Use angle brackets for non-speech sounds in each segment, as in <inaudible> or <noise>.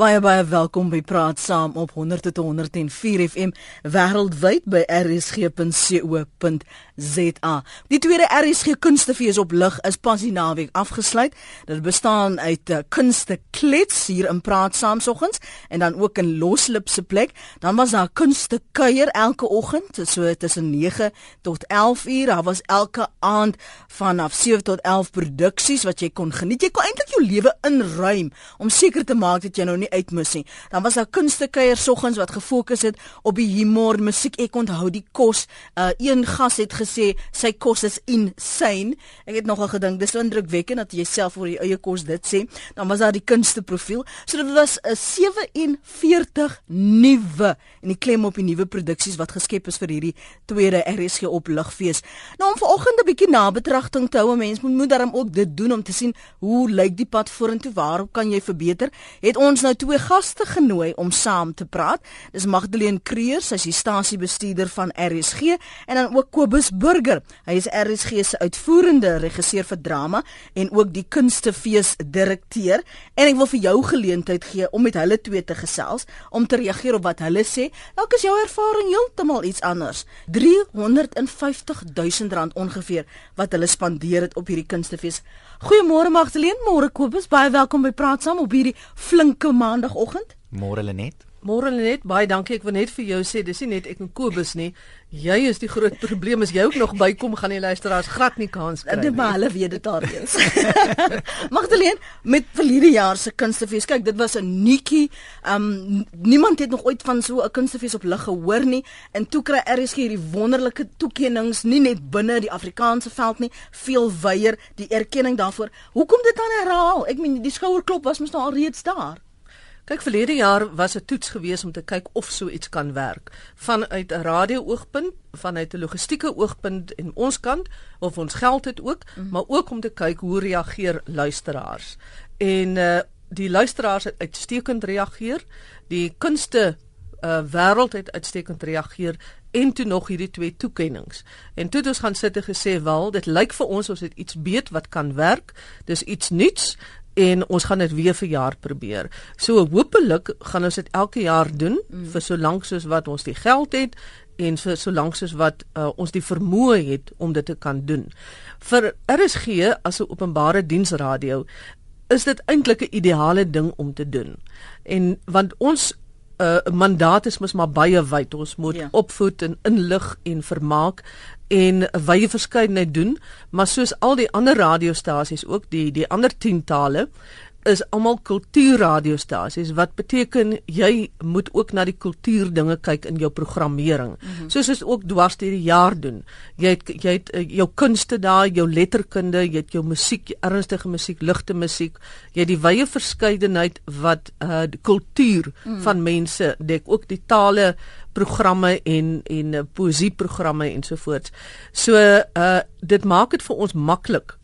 Baie baie welkom by Praat Saam op 100.104 FM wêreldwyd by rsg.co.za. Die tweede RSG Kunstefees op lig is pas die naweek afgesluit. Dit bestaan uit uh, kunste klets hier in Praat Saam soggens en dan ook in Loslip se plek. Dan was daar kunste kuier elke oggend so tussen 9 tot 11 uur. Daar was elke aand vanaf 7 tot 11 produksies wat jy kon geniet. Jy kon eintlik jou lewe inruim om seker te maak dat jy nou nie uitmis nie. Dan was daar kunstekuier soggens wat gefokus het op die humor, musiek. Ek onthou die kos. Uh een gas het gesê sy kos is insane. Ek het nogal gedink dis indrukwekkend dat jy self oor jou eie kos dit sê. Dan was daar die kunsteprofiel. So dit was 'n 47 nuwe en die klem op die nuwe produksies wat geskep is vir hierdie tweede RSG opligfees. Nou om vanoggend 'n bietjie nabetragting te hou, mense moet moet daarom ook dit doen om te sien hoe lyk die pad vorentoe, waarop kan jy verbeter? Het ons nou twee gaste genooi om saam te praat. Dis Magdalene Creer, sy is die stasiebestuurder van RSG en dan ook Kobus Burger. Hy is RSG se uitvoerende regisseur vir drama en ook die kunstefees direkteur. En ek wil vir jou geleentheid gee om met hulle twee te gesels om te reageer op wat hulle sê. Dalk is jou ervaring heeltemal iets anders. 350 000 rand ongeveer wat hulle spandeer het op hierdie kunstefees. Goeiemôre Magdalene, môre Kobus, baie welkom by Praat Saam op hierdie flinke maandagooggend. Môre Lenet. Môre net baie dankie. Ek wil net vir jou sê, dis nie net ek en Kobus nie. Jy is die groot probleem. As jy ook nog bykom, gaan die luisteraars glad nie kans kry nie. Dit maar hulle weet dit alreeds. <laughs> Magdalene, met verlede jaar se kunstefees, kyk, dit was 'n nuutjie. Um niemand het nog ooit van so 'n kunstefees op lig gehoor nie. En toe kry RSG hierdie wonderlike toekennings, nie net binne die Afrikaanse veld nie, veel wyeer die erkenning daarvoor. Hoekom dit dan herhaal? Ek meen die skouerklop was mos nou al reeds daar. Kyk verlede jaar was 'n toets gewees om te kyk of so iets kan werk vanuit 'n radio-oogpunt, vanuit 'n logistieke oogpunt en ons kant of ons geld het ook, mm maar ook om te kyk hoe reageer luisteraars. En uh die luisteraars het uitstekend reageer. Die kunste uh wêreld het uitstekend reageer en toe nog hierdie twee toekennings. En toe het ons gaan sit en gesê, "Wel, dit lyk vir ons ons het iets beet wat kan werk. Dis iets nuuts en ons gaan dit weer vir jaar probeer. So hopelik gaan ons dit elke jaar doen mm. vir so lank soos wat ons die geld het en vir so lank soos wat uh, ons die vermoë het om dit te kan doen. Vir RSG as 'n openbare diensradio is dit eintlik 'n ideale ding om te doen. En want ons uh, mandaat is mos maar baie wyd. Ons moet ja. opvoed en inlig en vermaak en 'n wye verskeidenheid doen, maar soos al die ander radiostasies ook die die ander 10 tale is almal kultuurradiostasies wat beteken jy moet ook na die kultuurdinge kyk in jou programmering. Mm -hmm. Soos ons ook dwars deur die jaar doen. Jy het jy het uh, jou kunste daar, jou letterkunde, jy het jou musiek, ernstige musiek, ligte musiek, jy het die wye verskeidenheid wat uh die kultuur mm -hmm. van mense dek, ook die tale programme en en uh, poesieprogramme ensovoorts. So uh dit maak dit vir ons maklik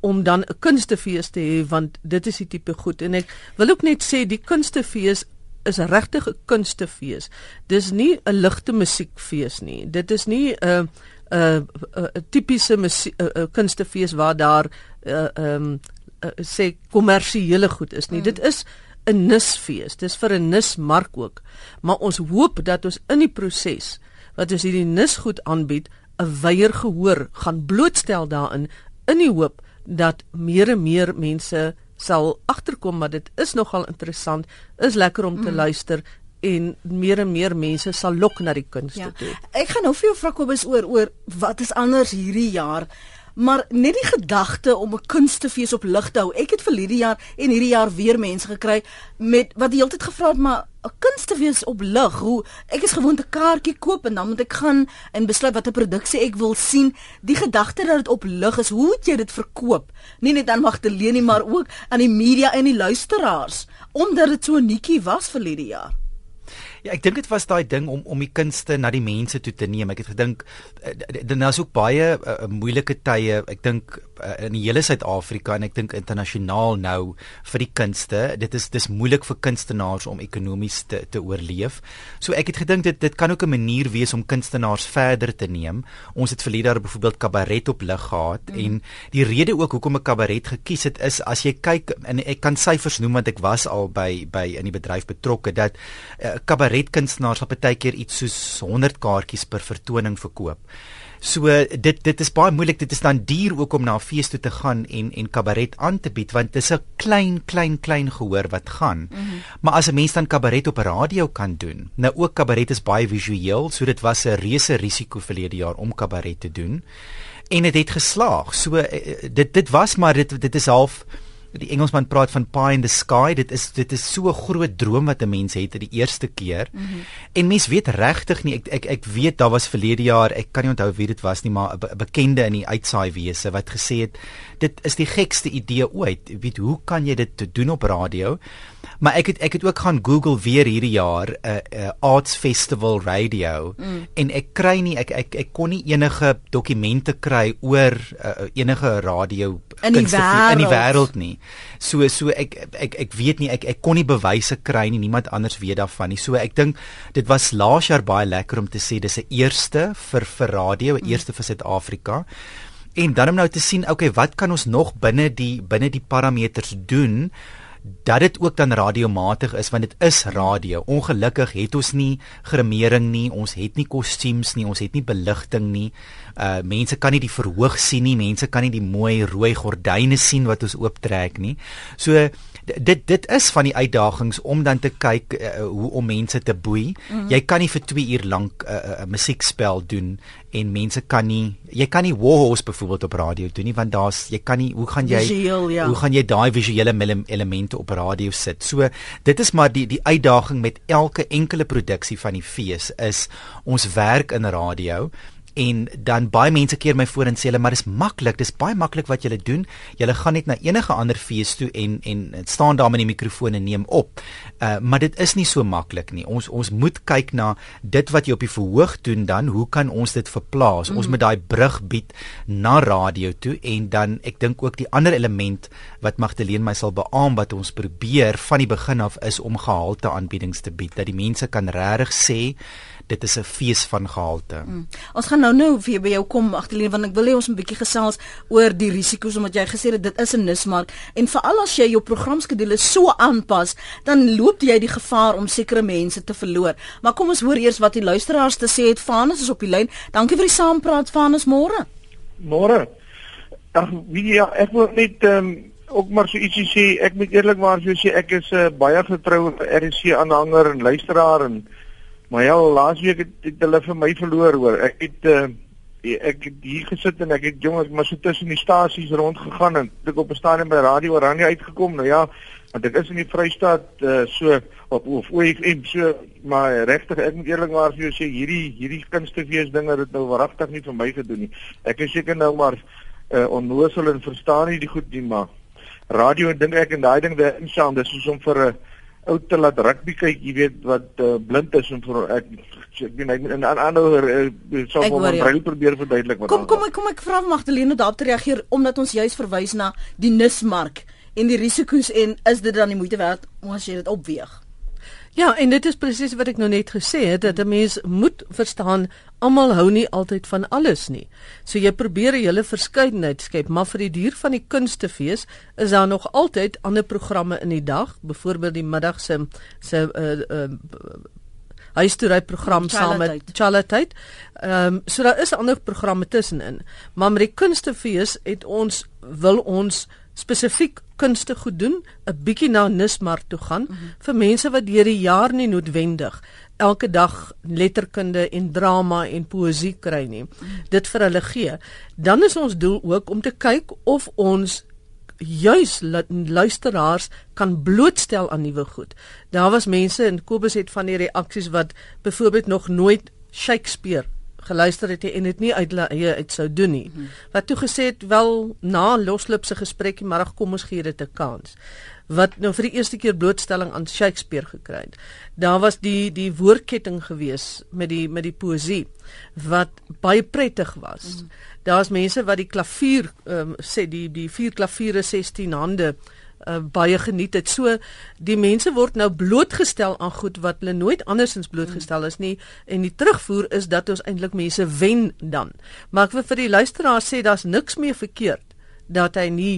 om dan 'n kunstefees te hê want dit is die tipe goed en ek wil ook net sê die kunstefees is regtig 'n kunstefees. Dis nie 'n ligte musiekfees nie. Dit is nie 'n 'n 'n tipiese musiek 'n kunstefees waar daar 'n uh, um, uh, sê kommersiële goed is nie. Mm. Dit is 'n nisfees. Dis vir 'n nismark ook. Maar ons hoop dat ons in die proses wat ons hierdie nisgoed aanbied, 'n wyeer gehoor gaan blootstel daarin in die hoop dat meer en meer mense sal agterkom maar dit is nogal interessant is lekker om te mm. luister en meer en meer mense sal lok na die kunste ja. toe. Ek gaan nou vir jou vra Kobus oor oor wat is anders hierdie jaar maar net die gedagte om 'n kunstefees op lig te hou. Ek het verlede jaar en hierdie jaar weer mense gekry met wat die hele tyd gevra het maar 'n kunstefees op lig. Hoe ek is gewoond 'n kaartjie koop en dan moet ek gaan en besluit watter produksie ek wil sien. Die gedagte dat dit op lig is, hoe moet jy dit verkoop? Nie net aan Magdalene maar ook aan die media en die luisteraars omdat dit so netjie was verlede jaar. Ja, ek dink dit was daai ding om om die kunste na die mense toe te neem. Ek het gedink dan is ook baie uh, moeilike tye. Ek dink uh, in die hele Suid-Afrika en ek dink internasionaal nou vir die kunste. Dit is dis moeilik vir kunstenaars om ekonomies te te oorleef. So ek het gedink dit dit kan ook 'n manier wees om kunstenaars verder te neem. Ons het verlede jaar byvoorbeeld kabaret op lig gehad mm. en die rede ook hoekom ek kabaret gekies het is as jy kyk en ek kan syfers noem want ek was al by by in die bedryf betrokke dat uh, kunstenaars op baie keer iets soos 100 kaartjies per vertoning verkoop. So dit dit is baie moeilik dit is dan duur ook om na 'n fees toe te gaan en en kabaret aan te bied want dit is 'n klein klein klein gehoor wat gaan. Mm -hmm. Maar as 'n mens dan kabaret op radio kan doen. Nou ook kabaret is baie visueel, so dit was 'n reuse risiko verlede jaar om kabaret te doen. En dit het, het geslaag. So eh, eh, dit dit was maar dit dit is half die Engelsman praat van pie in the sky. Dit is dit is so 'n groot droom wat 'n mens het die eerste keer. Mm -hmm. en mens weet regtig nie ek ek ek weet daar was verlede jaar ek kan nie onthou wie dit was nie maar 'n bekende in die uitsaai wese wat gesê het dit is die gekste idee ooit. Weet hoe kan jy dit doen op radio? Maar ek het ek het ook gaan Google weer hierdie jaar 'n uh, 'n uh, Arts Festival Radio. Mm. en ek kry nie ek ek ek kon nie enige dokumente kry oor uh, enige radio in die wêreld. wêreld nie. So so ek ek ek weet nie ek ek kon nie bewyse kry nie. Niemand anders weet daarvan nie. So ek dink dit was laas jaar baie lekker om te sê dis 'n eerste vir vir radio, 'n mm. eerste vir Suid-Afrika. En dan om nou te sien, okay, wat kan ons nog binne die binne die parameters doen? dat dit ook dan radiomatig is want dit is radio. Ongelukkig het ons nie gremering nie, ons het nie kostuums nie, ons het nie beligting nie. Uh mense kan nie die verhoog sien nie, mense kan nie die mooi rooi gordyne sien wat ons ooptrek nie. So dit dit is van die uitdagings om dan te kyk uh, hoe om mense te boei. Mm -hmm. Jy kan nie vir 2 uur lank 'n uh, uh, musiekspel doen en mense kan nie jy kan nie Warhorse byvoorbeeld op radio doen nie want daar's jy kan nie hoe gaan jy Visueel, ja. hoe gaan jy daai visuele elemente op radio sit. So dit is maar die die uitdaging met elke enkele produksie van die fees is ons werk in radio en dan baie mense keer my voor en sê hulle maar dis maklik dis baie maklik wat julle doen. Julle gaan net na enige ander fees toe en en staan daar met die mikrofoon en neem op. Uh, maar dit is nie so maklik nie. Ons ons moet kyk na dit wat jy op die verhoog doen dan hoe kan ons dit verplaas? Mm. ons moet daai brug bied na radio toe en dan ek dink ook die ander element wat Magdalene my sal beamoen wat ons probeer van die begin af is om gehalte aanbiedings te bied dat die mense kan regtig sê dit is 'n fees van gehalte. Mm. Ons gaan nou nou weer by jou kom agterleen want ek wil hê ons 'n bietjie gesels oor die risiko's omdat jy gesê het dit is 'n nismark en veral as jy jou programskedule so aanpas, dan loop jy die gevaar om sekere mense te verloor. Maar kom ons hoor eers wat die luisteraars te sê het. Vanus is op die lyn. Dankie vir die saampraat Vanus môre. Môre. Ag, wie ja, ek wil net ehm um, ook maar so ietsie sê. Ek moet eerlikwaar sê ek is 'n uh, baie getroue RC aanhanger en luisteraar en Maar ja, laasweek het, het hulle vir my verloor hoor. Ek het uh, ek het hier gesit en ek het jong ek maar so tussen die stasies rond gegaan en ek op 'n stadium by Radio Oranje uitgekom. Nou ja, want ek is in die Vrystaat uh, so op of OFM so maar regtig ek moet eerlikwaar vir jou sê hierdie hierdie kunstefees dinge het nou wragtig nie vir my gedoen nie. Ek is seker nou maar uh, onnoosel en verstaan nie die goed nie maar radio dink ek en daai ding daar insaam dis soos om vir 'n uh, ou te laat rugby kyk, jy weet wat uh, blind is en vir ek ek weet net in 'n ander sou maar brail probeer verduidelik wat Kom kom ek kom ek vra Magdalene daarop te reageer omdat ons juis verwys na die nismark en die risiko's en is dit dan die moeite werd om as jy dit opweeg? Ja, en dit is presies wat ek nou net gesê het dat 'n mens moet verstaan almal hou nie altyd van alles nie. So jy probeer 'n hele verskeidenheid skep, maar vir die duur van die kunstefees is daar nog altyd ander programme in die dag, byvoorbeeld die middag se se uh uh huistoery program saam met Chalatyd. Ehm um, so daar is ander programme tussenin. Maar met die kunstefees het ons wil ons spesifiek kunste goed doen, 'n bietjie na Nismar toe gaan mm -hmm. vir mense wat deur die jaar nie noodwendig elke dag letterkunde en drama en poësie kry nie. Mm -hmm. Dit vir hulle gee. Dan is ons doel ook om te kyk of ons juis luisteraars kan blootstel aan nuwe goed. Daar was mense en Kobus het van die reaksies wat byvoorbeeld nog nooit Shakespeare geluister het en dit nie uit hy uit sou doen nie. Hmm. Wat toe gesê het wel na Loslip se gesprekkie maar kom ons gee dit 'n kans wat nou vir die eerste keer blootstelling aan Shakespeare gekry het. Daar was die die woordketting gewees met die met die poesie wat baie prettig was. Mm. Daar's mense wat die klavier um, sê die die vier klaviere 16 hande uh, baie geniet het. So die mense word nou blootgestel aan goed wat hulle nooit andersins blootgestel is nie en die terugvoer is dat ons eintlik mense wen dan. Maar ek wil vir die luisteraars sê daar's niks meer verkeerd dat hy nie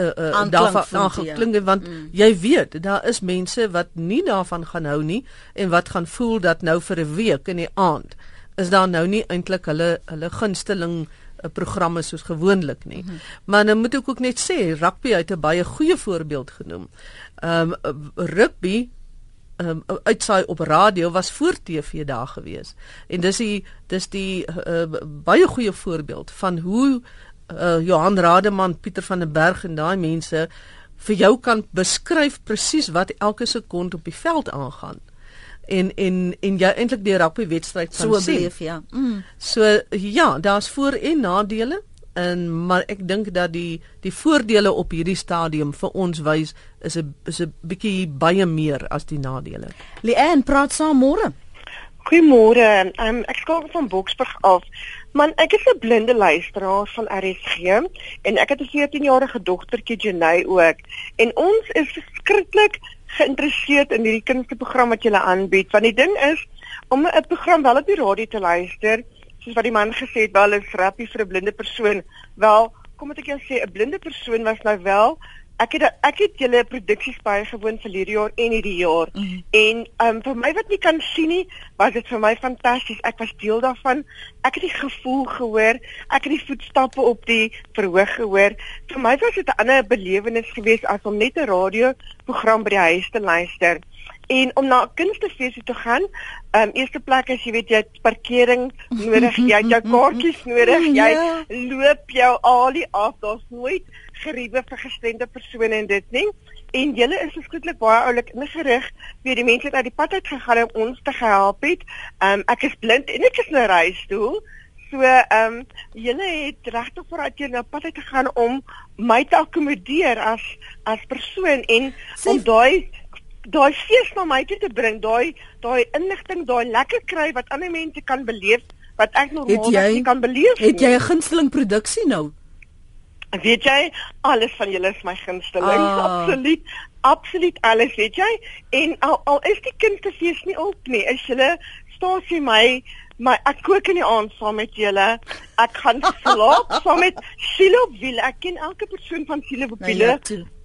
uh, uh, daarvan aangeklink het want mm. jy weet daar is mense wat nie daarvan gaan hou nie en wat gaan voel dat nou vir 'n week in die aand is daar nou nie eintlik hulle hulle gunsteling 'n programme soos gewoonlik nie. Mm -hmm. Maar nou moet ek ook net sê rugby het 'n baie goeie voorbeeld genoem. Ehm um, rugby ehm um, uitsaai op radio was voor TV daar gewees. En dis die dis die uh, baie goeie voorbeeld van hoe uh, Johan Rademan, Pieter van den Berg en daai mense vir jou kan beskryf presies wat elke sekonde op die veld aangaan en en en jy eintlik die rugby wedstryd so beleef ja. Mm. So ja, daar's voor en nadele en maar ek dink dat die die voordele op hierdie stadium vir ons wys is 'n is 'n bietjie baie meer as die nadele. Leanne praat saam môre. Goeiemôre. Um, ek skakel van Boksburg af. Man, ek is 'n blinde luisteraar van RSG en ek het 'n 14-jarige dogtertjie Jenay ook. En ons is verskriklik geïnteresseerd in hierdie kunsteprogram wat julle aanbied want die ding is om 'n program wel op die radio te luister soos wat die man gesê het wel is rappie vir 'n blinde persoon. Wel kom ek jou sê 'n blinde persoon was nou wel ek het ek het julle produksies baie gewoon vir hierdie jaar en hierdie jaar. Mm -hmm. en um, vir my wat nie kan sien nie was dit vir my fantasties. Ek was deel daarvan. Ek het die gevoel gehoor. Ek het die voetstappe op die verhoog gehoor. Vir my was dit 'n ander belewenis geweest as om net 'n radio program by die huis te luister. En om na 'n kunstefees toe te gaan. Ehm um, eerste plek as jy weet jy het parkering nodig, jy het jou <laughs> kaartjies nodig, jy ja. loop jou alie af, daar's nooit geriewe vir gestremde persone en dit nie. En julle is verskriklik baie oulik ingerig, wie die mense uit die pad uit gegaan om ons te help het. Ehm um, ek is blind en ek is in 'n reistool. So ehm um, julle het regtig vooruit jy na pad uit gegaan om my te akkommodeer as as persoon en Sê, om daai daai fees na my toe te bring, daai daai inligting, daai lekker kry wat ander mense kan beleef wat ek normaalweg nie kan beleef nie. Het jy 'n gunsteling produksie nou? Weet jy, alles van julle is my gunsteling, ah. absoluut. Absoluut alles, weet jy? En al al is die kinderfees nie op nie, is julle stasie my my ek kook in die aand saam met julle. Ek gaan <laughs> slaap saam met Silo Wiel. Ek ken elke persoon van Silo Wiel. Ja,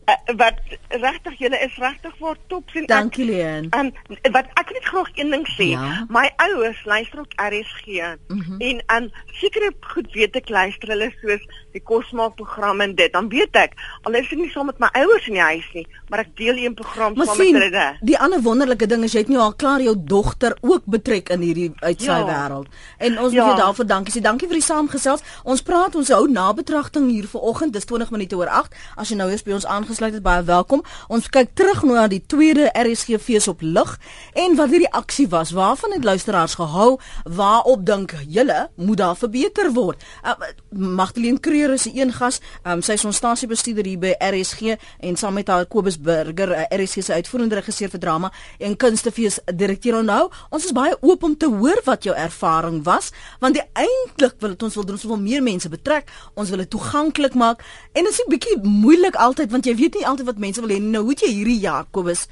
uh, wat regtig julle is regtig vir top sien. Dankie Leon. En um, wat ek net graag een ding sê, ja. my ouers luister ook RSG mm -hmm. en aan um, sekere goed weet ek luister hulle soos die kosmaak program en dit, dan weet ek al is ek nie saam met my ouers in die huis nie, maar ek deel 'n program saam met hulle. Die ander wonderlike ding is jy het nou al klaar jou dogter ook betrek in hierdie uitsaai ja. wêreld. En ons ja. moet jou daarvoor dankie sê. Dankie vir die saamgesels. Ons praat ons hou nabetragting hier vanoggend. Dis 20 minute oor 8. As jy nou eens by ons aangesluit het baie welkom. Ons kyk terug na die tweede RSG fees op lig en wat hierdie aksie was. Waarvan het luisteraars gehou? Waarop dink julle moet daar verbeter word? Uh, Magdalene Creer is 'n een gas. Um, sy is ons stasiebestuurder hier by RSG en saam met haar Kobus Burger, uh, RSG se uitvoerende regisseur vir drama en kunstefees direkteur nou. Ons is baie oop om te hoor wat jou ervaring was, want eintlik wil dit ons wil doen ons wil meer mense betrek. Ons wil dit toeganklik maak en dit is 'n bietjie moeilik altyd want jy weet nie altyd wat mense wil hê nou hoe het jy hierdie Jakobus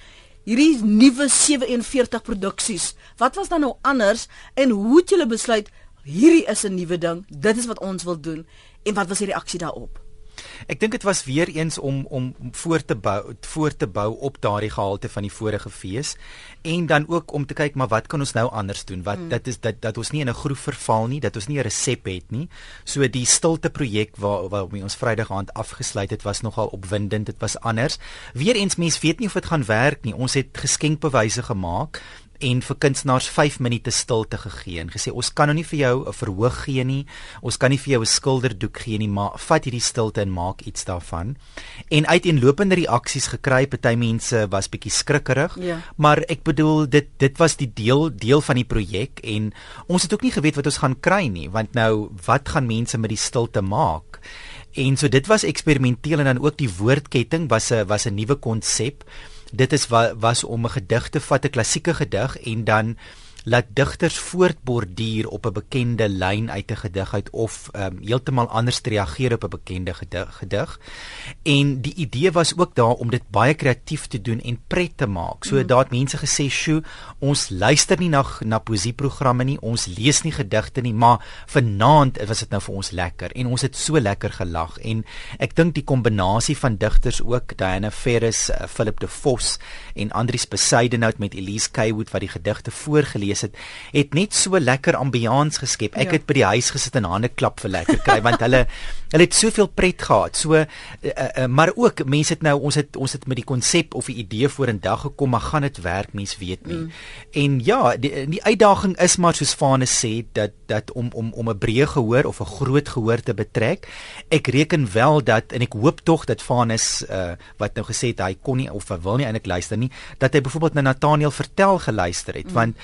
hierdie nuwe 47 produksies wat was dan nou anders en hoe het julle besluit hierdie is 'n nuwe ding dit is wat ons wil doen en wat was die reaksie daarop Ek dink dit was weer eens om om voor te bou voor te bou op daardie gehalte van die vorige fees en dan ook om te kyk maar wat kan ons nou anders doen? Wat mm. dit is dat dat ons nie in 'n groef verval nie, dat ons nie 'n resep het nie. So die stilte projek waar waar ons Vrydag aand afgesluit het was nogal opwindend. Dit was anders. Weereens mense weet nie of dit gaan werk nie. Ons het geskenkbewyse gemaak en vir kunstenaars 5 minute stilte gegee en gesê ons kan nou nie vir jou 'n verhoog gee nie. Ons kan nie vir jou 'n skilderdoek gee nie, maar vat hierdie stilte en maak iets daarvan. En uiteenlopende reaksies gekry, party mense was bietjie skrikkerig, Ja. maar ek bedoel dit dit was die deel deel van die projek en ons het ook nie geweet wat ons gaan kry nie, want nou wat gaan mense met die stilte maak? En so dit was eksperimenteel en dan ook die woordketting was 'n was 'n nuwe konsep. Dit is wa, was om 'n gedig te vat, 'n klassieke gedig en dan laat digters voortborduur op 'n bekende lyn uit 'n gedig uit of um, heeltemal anders reageer op 'n bekende gedig, gedig. En die idee was ook daar om dit baie kreatief te doen en pret te maak. So mm. daar het mense gesê, "Sjoe, ons luister nie na na poesieprogramme nie, ons lees nie gedigte nie, maar vanaand was dit nou vir ons lekker en ons het so lekker gelag." En ek dink die kombinasie van digters ook, Diana Ferris, uh, Philip de Vos en Andrius Besuidenhout met Elise Kaywood wat die gedigte voorgeles het, het net so lekker ambiance geskep. Ek Ja. het by die huis gesit en hande klap vir lekker kry want hulle <laughs> hulle het soveel pret gehad. So uh, uh, maar ook mense het nou ons het ons het met die konsep of die idee vorendag gekom, maar gaan dit werk? Mens weet nie. Mm. En ja, die, die uitdaging is maar soos Fane sê dat dat om om om 'n breë gehoor of 'n groot gehoor te betrek. Ek reken wel dat en ek hoop tog dat Fanus uh, wat nou gesê het hy kon nie of hy wil nie eintlik luister nie, dat hy byvoorbeeld na Nathaniel vertel geluister het, mm. want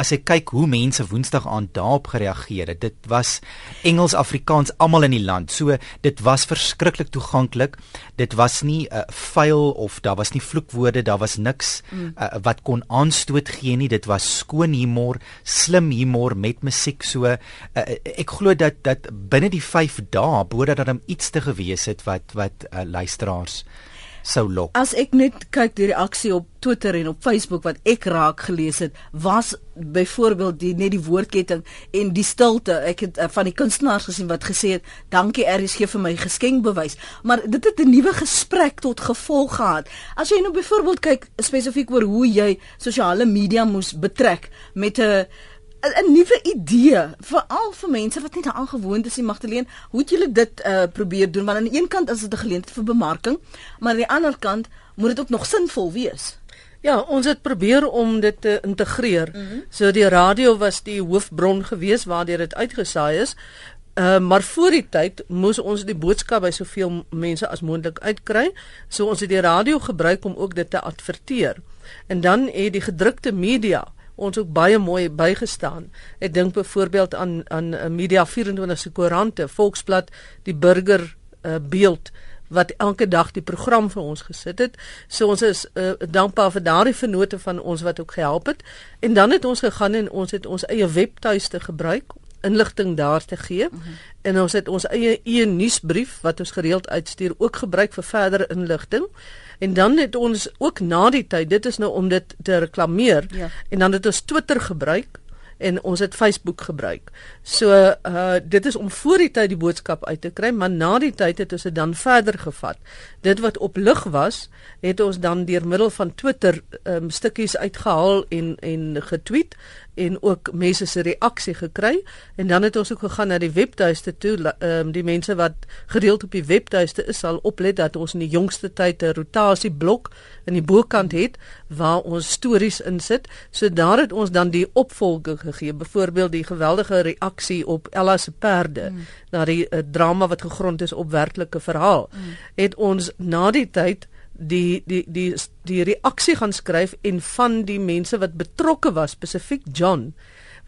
as ek kyk hoe mense Woensdag aan daarop gereageer het, dit was Engels, Afrikaans almal in die land. So dit was verskriklik toeganklik. Dit was nie 'n uh, vuil of daar was nie vloekwoorde, daar was niks mm. uh, wat kon aanstoot gee nie. Dit was skoon humor, slim humor met musiek. So uh, ek glo dat dat binne die 5 dae behoort dat daar iets te gewees het wat wat uh, luisteraars sou lok. As ek net kyk die reaksie op Twitter en op Facebook wat ek raak gelees het, was byvoorbeeld die net die woordketting en die stilte. Ek het uh, van die kunstenaars gesien wat gesê het, "Dankie RSG vir my geskenkbewys." Maar dit het 'n nuwe gesprek tot gevolg gehad. As jy nou byvoorbeeld kyk spesifiek oor hoe jy sosiale media moes betrek met 'n 'n nuwe idee veral vir mense wat nie daaraan gewoond is nie Magdalene hoe het julle dit uh, probeer doen want aan die een kant is dit 'n geleentheid vir bemarking maar aan die ander kant moet dit ook nog sinvol wees Ja, ons het probeer om dit te integreer. Mm -hmm. So die radio was die hoofbron gewees waardeur dit uitgesaai is. Uh, maar voor die tyd moes ons die boodskap by soveel mense as moontlik uitkry. So ons het die radio gebruik om ook dit te adverteer. En dan het die gedrukte media ons ook baie mooi bygestaan. Ek dink byvoorbeeld aan aan uh, Media 24 se koerante, Volksblad, die Burger uh, Beeld wat elke dag die program vir ons gesit het. So ons is uh, dankbaar vir daardie vennote van ons wat ook gehelp het. En dan het ons gegaan en ons het ons eie webtuiste gebruik inligting daar te gee. Mm -hmm. En ons het ons eie e-nuusbrief wat ons gereeld uitstuur ook gebruik vir verdere inligting. En dan het ons ook na die tyd, dit is nou om dit te reklameer. Ja. En dan het ons Twitter gebruik en ons het Facebook gebruik. So uh dit is om voor die tyd die boodskap uit te kry, maar na die tyd het ons dit dan verder gevat. Dit wat op lig was, het ons dan deur middel van Twitter um stukkies uitgehaal en en getweet en ook mense se reaksie gekry. En dan het ons ook gegaan na die webtuiste toe. Ehm um, die mense wat gereeld op die webtuiste is sal oplet dat ons in die jongste tyd 'n rotasieblok in die bokant het waar ons stories insit. So daar het ons dan die opvolging gegee. Byvoorbeeld die geweldige reaksie op Ella se perde mm. na die uh, drama wat gegrond is op werklike verhaal. Mm. het ons na die tyd die die die die reaksie gaan skryf en van die mense wat betrokke was spesifiek John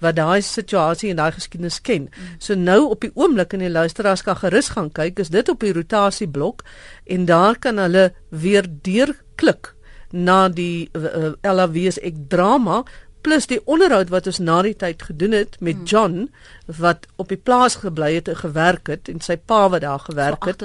wat daai situasie en daai geskiedenis ken. So nou op die oomblik in die luisteraars kan gerus gaan kyk, is dit op die rotasieblok en daar kan hulle weer deurklik na die uh, Ella Wees ek drama plus die onderhoud wat ons na die tyd gedoen het met John wat op die plaas gebly het en gewerk het en sy pa wat daar gewerk het.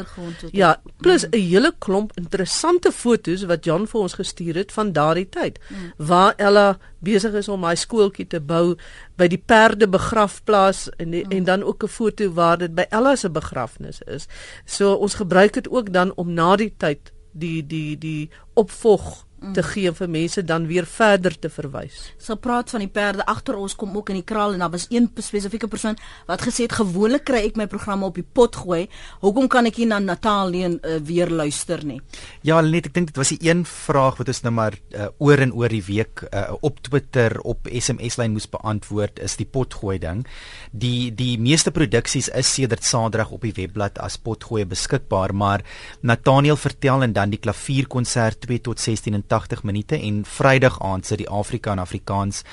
Ja, plus 'n hele klomp interessante fotos wat John vir ons gestuur het van daardie tyd mm. waar Ella besig is om haar skooltjie te bou by die perde begrafplaas en die, mm. en dan ook 'n foto waar dit by Ella se begrafnis is. So ons gebruik dit ook dan om na die tyd die die die opvolg te gee vir mense dan weer verder te verwys. So praat van die perde agter ons kom ook in die kraal en daar was een spesifieke persoon wat gesê het gewoonlik kry ek my programme op die pot gooi. Hoekom kan ek nie na Natal nie uh, weer luister nie? Ja, net ek dink dit was die een vraag wat ons nou maar uh, oor en oor die week uh, op Twitter op SMS lyn moes beantwoord is die potgooi ding. Die die meeste produksies is sedert Saterdag op die webblad as potgooi beskikbaar, maar Nathaniel vertel en dan die klavierkonsert 2 tot 16 en 80 minute en Vrydag aand sit die Afrika en Afrikaans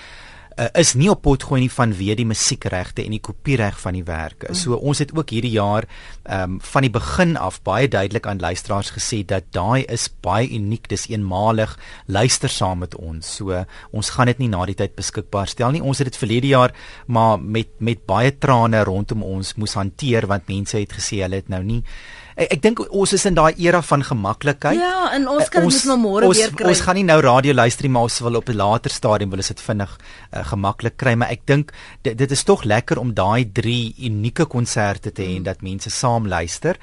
uh, is nie op pot gooi nie vanweë die musiekregte en die kopiereg van die werke. Mm. So ons het ook hierdie jaar ehm um, van die begin af baie duidelik aan luisteraars gesê dat daai is baie uniek, dis eenmalig. Luister saam met ons. So ons gaan dit nie na die tyd beskikbaar stel nie. Ons het dit verlede jaar maar met met baie trane rondom ons moes hanteer want mense het gesê hulle het nou nie ek, ek dink ons is in daai era van gemaklikheid. Ja, en ons kan dit net môre weer kry. Ons gaan nie nou radio luister nie, maar ons wil op 'n later stadium wil ons dit vinnig uh, gemaklik kry, maar ek dink dit, dit is tog lekker om daai drie unieke konserte te hê mm. en dat mense saam luister.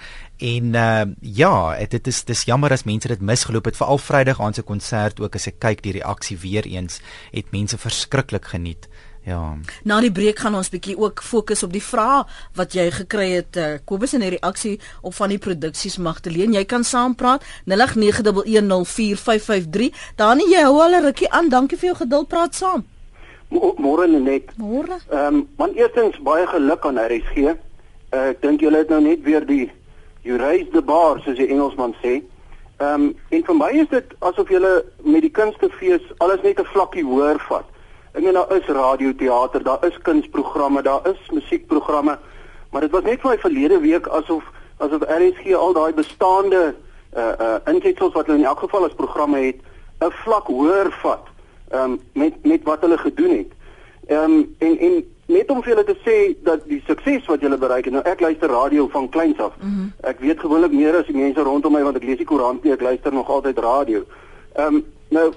En uh, ja, dit is dis jammer as mense dit misgeloop het veral Vrydag aand se konsert ook as ek kyk die reaksie weer eens het mense verskriklik geniet. Ja. Na die breek gaan ons bietjie ook fokus op die vrae wat jy gekry het. Uh, Kobus in die reaksie op van die produksies Magdalene. Jy kan saampraat 0891104553. Danie, jy hou al 'n rukkie aan. Dankie vir jou geduld. Praat saam. Môre net. Môre. Ehm um, man eerstens baie geluk aan RSG. Uh, ek dink julle het nou net weer die you raise the bar soos die Engelsman sê. Ehm um, en vir my is dit asof julle met die kunstefees alles net 'n vlakkie hoër vat. Ek meen daar is radioteater, daar is kunsprogramme, daar is musiekprogramme, maar dit was net vir my verlede week asof asof RSG al daai bestaande uh uh insetsels wat hulle in elk geval as programme het, 'n vlak hoër vat um met met wat hulle gedoen het. Um en en net om vir julle te sê dat die sukses wat julle bereik het. Nou ek luister radio van kleins af. Mm -hmm. Ek weet gewoonlik meer as die mense rondom my want ek lees die koerant nie, ek luister nog altyd radio. Um nou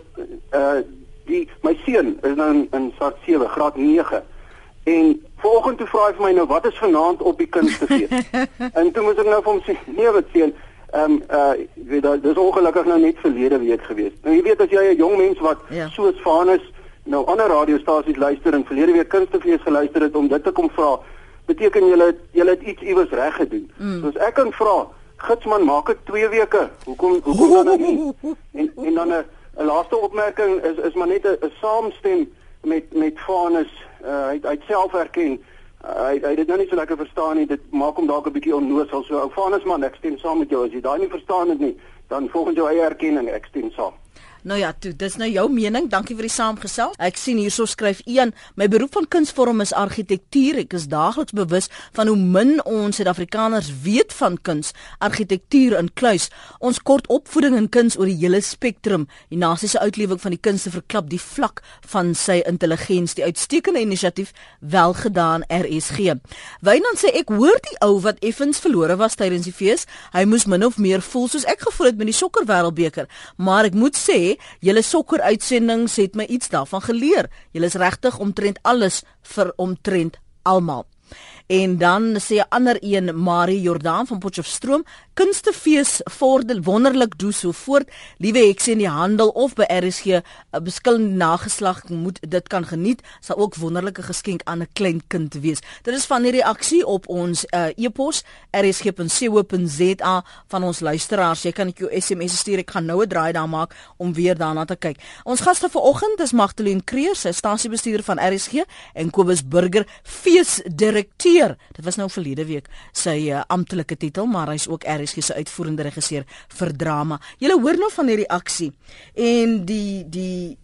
uh die my seun is nou in, in graad 7, graad 9. En vanoggend toe vra hy vir my nou wat is vanaand op die kunstefees? <laughs> en toe moet ek nou vir hom sê, nee wat seun, ehm um, uh weet dat dis ongelukkig nou net verlede week gewees. Nou jy weet as jy 'n jong mens wat ja. soos Vanus nou ander radiostasies luister en verlede week kunstefees geluister het om dit te kom vra, beteken jy jy het iets iewers reg gedoen. Mm. Soos ek kan vra, gitsman, maak dit 2 weke. Hoekom hoekom dan nou <laughs> nie? En en dan 'n 'n laaste opmerking is is maar net 'n saamstem met met Vanus. Uh, hy hy self erken uh, hy hy dit nou nie so lekker verstaan nie. Dit maak hom dalk 'n bietjie onnoosal. So ou Vanus man, ek stem saam met jou. As jy daai nie verstaan het nie, dan volgens jou eie erkenning, ek stem saam. Nou ja, toe, dis nou jou mening. Dankie vir die saamgesel. Ek sien hierso skryf een, my beroep van kunsvorm is argitektuur. Ek is daagliks bewus van hoe min ons Suid-Afrikaners weet van kuns, argitektuur in kluis. Ons kort opvoeding in kuns oor die hele spektrum. Die nasie se uitlewing van die kunste verklap die vlak van sy intelligensie. Uitstekende inisiatief wel gedaan RSG. Wynand sê ek hoor die ou wat effens verlore was tydens die fees. Hy moes min of meer voel soos ek gevoel het met die sokker wêreldbeker. Maar ek moet sê julle sokker uitsendings het my iets daarvan geleer. Julle is regtig omtrent alles vir omtrent almal. En dan sê 'n ander een Marie Jordan van Potchefstroom, kunstefees vorder wonderlik doen so voort. Liewe hekse in die handel of by RSG 'n beskillende nageslag moet dit kan geniet, sal ook wonderlike geskenk aan 'n klein kind wees. Dit is van die reaksie op ons uh, e-pos rsg.co.za van ons luisteraars. Jy kan ek jou SMS stuur. Ek gaan nou 'n draai daar maak om weer daarna te kyk. Ons gaste vanoggend is Magdalene Kreer, sy stasiebestuurder van RSG en Kobus Burger, feesdirekteur. Dit was nou verlede week sy uh, amptelike titel, maar hy's ook RSG se uitvoerende regisseur vir drama. Julle hoor nou van die reaksie en die die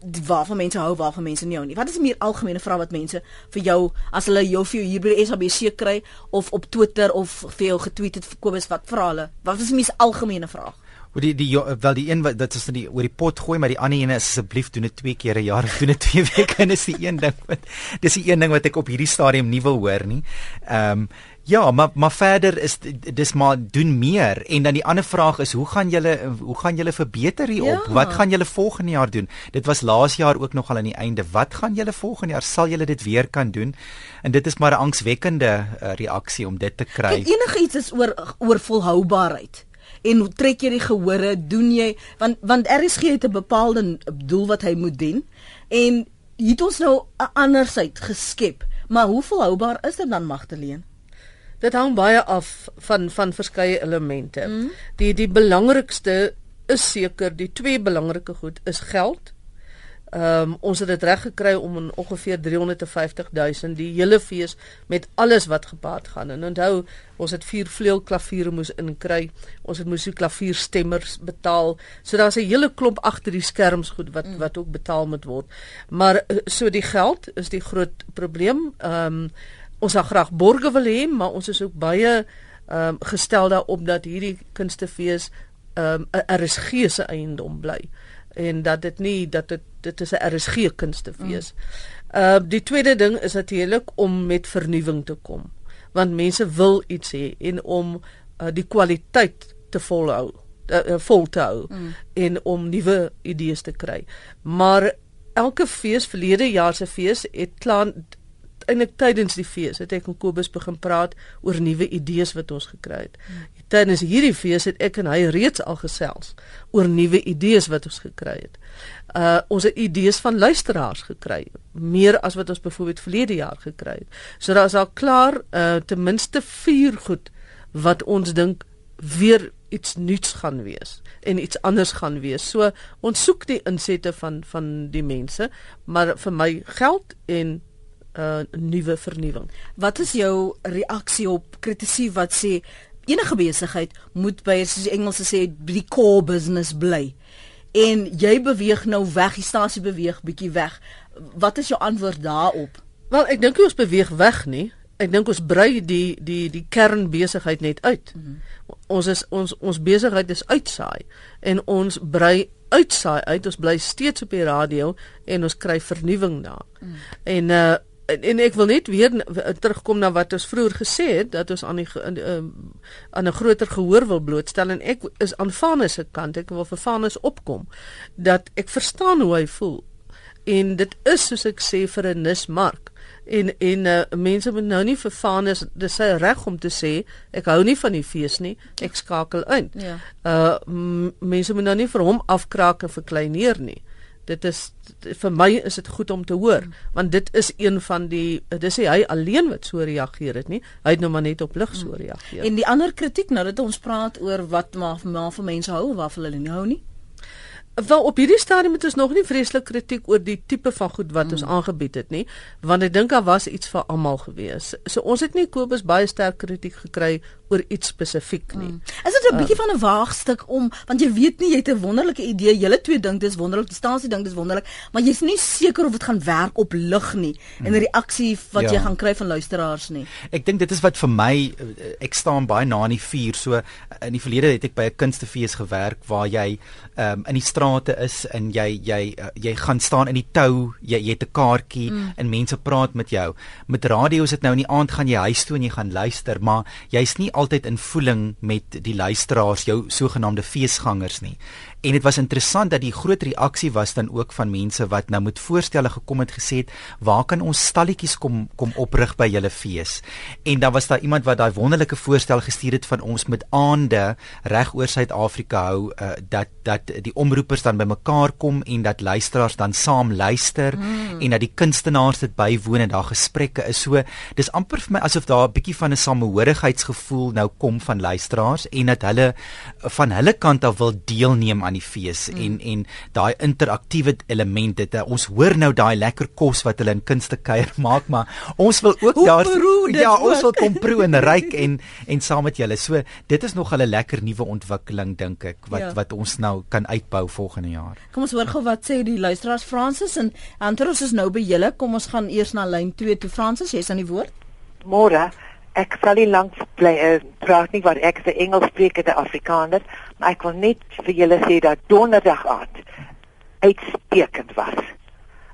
die waarvan mense hou waarvan mense nie hou nie. Wat is die meer algemene vraag wat mense vir jou as hulle jou vir jou hier by die SABC kry of op Twitter of vir jou getweet het Kobus wat vra hulle? Wat is die mees algemene vraag? Oor die die wel die een wat dit is die oor die pot gooi maar die ander een is asseblief doen dit twee keer 'n jaar <laughs> doen dit twee weke en is die een ding wat dis die een ding wat ek op hierdie stadium nie wil hoor nie. Ehm um, Ja, maar maar verder is dis maar doen meer en dan die ander vraag is hoe gaan julle hoe gaan julle verbeter hierop? Ja. Wat gaan julle volgende jaar doen? Dit was laas jaar ook nog al aan die einde. Wat gaan julle volgende jaar sal julle dit weer kan doen? En dit is maar 'n angswekkende uh, reaksie om dit te kry. Enige iets is oor oor volhoubaarheid. En hoe trek jy die gehore? Doen jy? Want want RSG het 'n bepaalde doel wat hy moet dien en het ons nou 'n ander syd geskep. Maar hoe volhoubaar is dit dan Magdalene? Dit hang baie af van van verskeie elemente. Mm. Die die belangrikste is seker die twee belangrike goed is geld Ehm um, ons het dit reg gekry om in ongeveer 350 000 die hele fees met alles wat gepaard gaan. En onthou, ons het vier vleuel klaviere moes inkry. Ons het moes die klavierstemmers betaal. So daar's 'n hele klomp agter die skerms goed wat mm. wat ook betaal moet word. Maar eh, so die geld is die groot probleem. Ehm um, ons sal graag borge wil hê, maar ons is ook baie ehm um, gestel daarop dat hierdie kunstefees ehm um, 'n RSG se eiendom bly en dat dit nie dat dit dit is 'n RSG kunstefees. Mm. Uh die tweede ding is natuurlik om met vernuwing te kom. Want mense wil iets hê en om uh, die kwaliteit te volhou, uh, uh, vol te hou mm. en om nuwe idees te kry. Maar elke fees, verlede jaar se fees het klaar eintlik tydens die fees het ek en Kobus begin praat oor nuwe idees wat ons gekry het. Mm tydens hierdie fees het ek en hy reeds al gesels oor nuwe idees wat ons gekry het. Uh ons het idees van luisteraars gekry, meer as wat ons byvoorbeeld verlede jaar gekry het. So daar is al klaar uh ten minste 4 goed wat ons dink weer iets nuuts gaan wees en iets anders gaan wees. So ons soek die insette van van die mense, maar vir my geld en 'n uh, nuwe vernuwing. Wat is jou reaksie op kritisie wat sê enige besigheid moet by soos die Engelse sê die core business bly. En jy beweeg nou weg, die stasie beweeg bietjie weg. Wat is jou antwoord daarop? Wel, ek dink ons beweeg weg nie. Ek dink ons brei die die die kernbesigheid net uit. Mm -hmm. Ons is ons ons besigheid is uitsaai en ons brei uitsaai uit. Ons bly steeds op die radio en ons kry vernuwing daar. Mm. En uh en, ek wil net weer terugkom na wat ons vroeër gesê het dat ons aan die uh, aan 'n groter gehoor wil blootstel. En ek is aan Vanus se kant. Ek wil vir Vanus opkom dat ek verstaan hoe hy voel. En dit is soos ek sê vir 'n nismark. En en uh, mense moet nou nie vir Vanus dis sy reg om te sê ek hou nie van die fees nie ek skakel in. Ja. Uh mense moet nou nie vir hom afkraak en verkleineer nie. Dit is vir my is dit goed om te hoor want dit is een van die dis hy alleen wat so reageer het nie hy het nou maar net op lig so mm. reageer en die ander kritiek nou dat ons praat oor wat maar maar vir mense hou of wat hulle nie hou nie Wel op hierdie stadium het ons nog nie vreeslik kritiek oor die tipe van goed wat mm. ons aangebied het nie, want ek dink daar was iets vir almal gewees. So ons het nie Kobus baie sterk kritiek gekry oor iets spesifiek nie. Mm. Is dit 'n bietjie uh, van 'n waagstuk om want jy weet nie jy het 'n wonderlike idee, julle twee dink dis wonderlik, die stasie dink dis wonderlik, maar jy's nie seker of dit gaan werk op lig nie mm. en 'n reaksie wat ja. jy gaan kry van luisteraars nie. Ek dink dit is wat vir my ek staan baie na in die vuur. So in die verlede het ek by 'n kunstefees gewerk waar jy um, in die strate is en jy jy uh, jy gaan staan in die tou, jy jy het 'n kaartjie mm. en mense praat met jou. Met radio is dit nou in die aand gaan jy huis toe en jy gaan luister, maar jy's nie altyd in voeling met die luisteraars, jou sogenaamde feesgangers nie. En dit was interessant dat die groot reaksie was dan ook van mense wat nou met voorstelle gekom het gesê het, "Waar kan ons stalletjies kom kom oprig by julle fees?" En dan was daar iemand wat daai wonderlike voorstel gestuur het van ons met aande reg oor Suid-Afrika hou uh, dat dat die omroepers dan bymekaar kom en dat luisteraars dan saam luister mm. en dat die kunstenaars dit bywoon en daar gesprekke is. So dis amper vir my asof daar 'n bietjie van 'n samehorigheidsgevoel nou kom van luisteraars en dat hulle van hulle kant af wil deelneem aan die fees mm. en en daai interaktiewe elemente. Ons hoor nou daai lekker kos wat hulle in kunste kuier <laughs> maak, maar ons wil ook daar <laughs> ja, ons wil kom proe en ryk <laughs> en en saam met julle. So dit is nog 'n lekker nuwe ontwikkeling dink ek wat ja. wat ons nou kan uitbou volgende jaar. Kom ons hoor gou wat sê die luisteraars Fransis en Antros is nou by julle. Kom ons gaan eers na lyn 2 toe Fransis, jy's aan die woord. Môre ek sal nie lank bly uh, praat nie want ek is 'n Engelssprekende Afrikaner, maar ek wil net vir julle sê dat donderdag aand uitstekend was.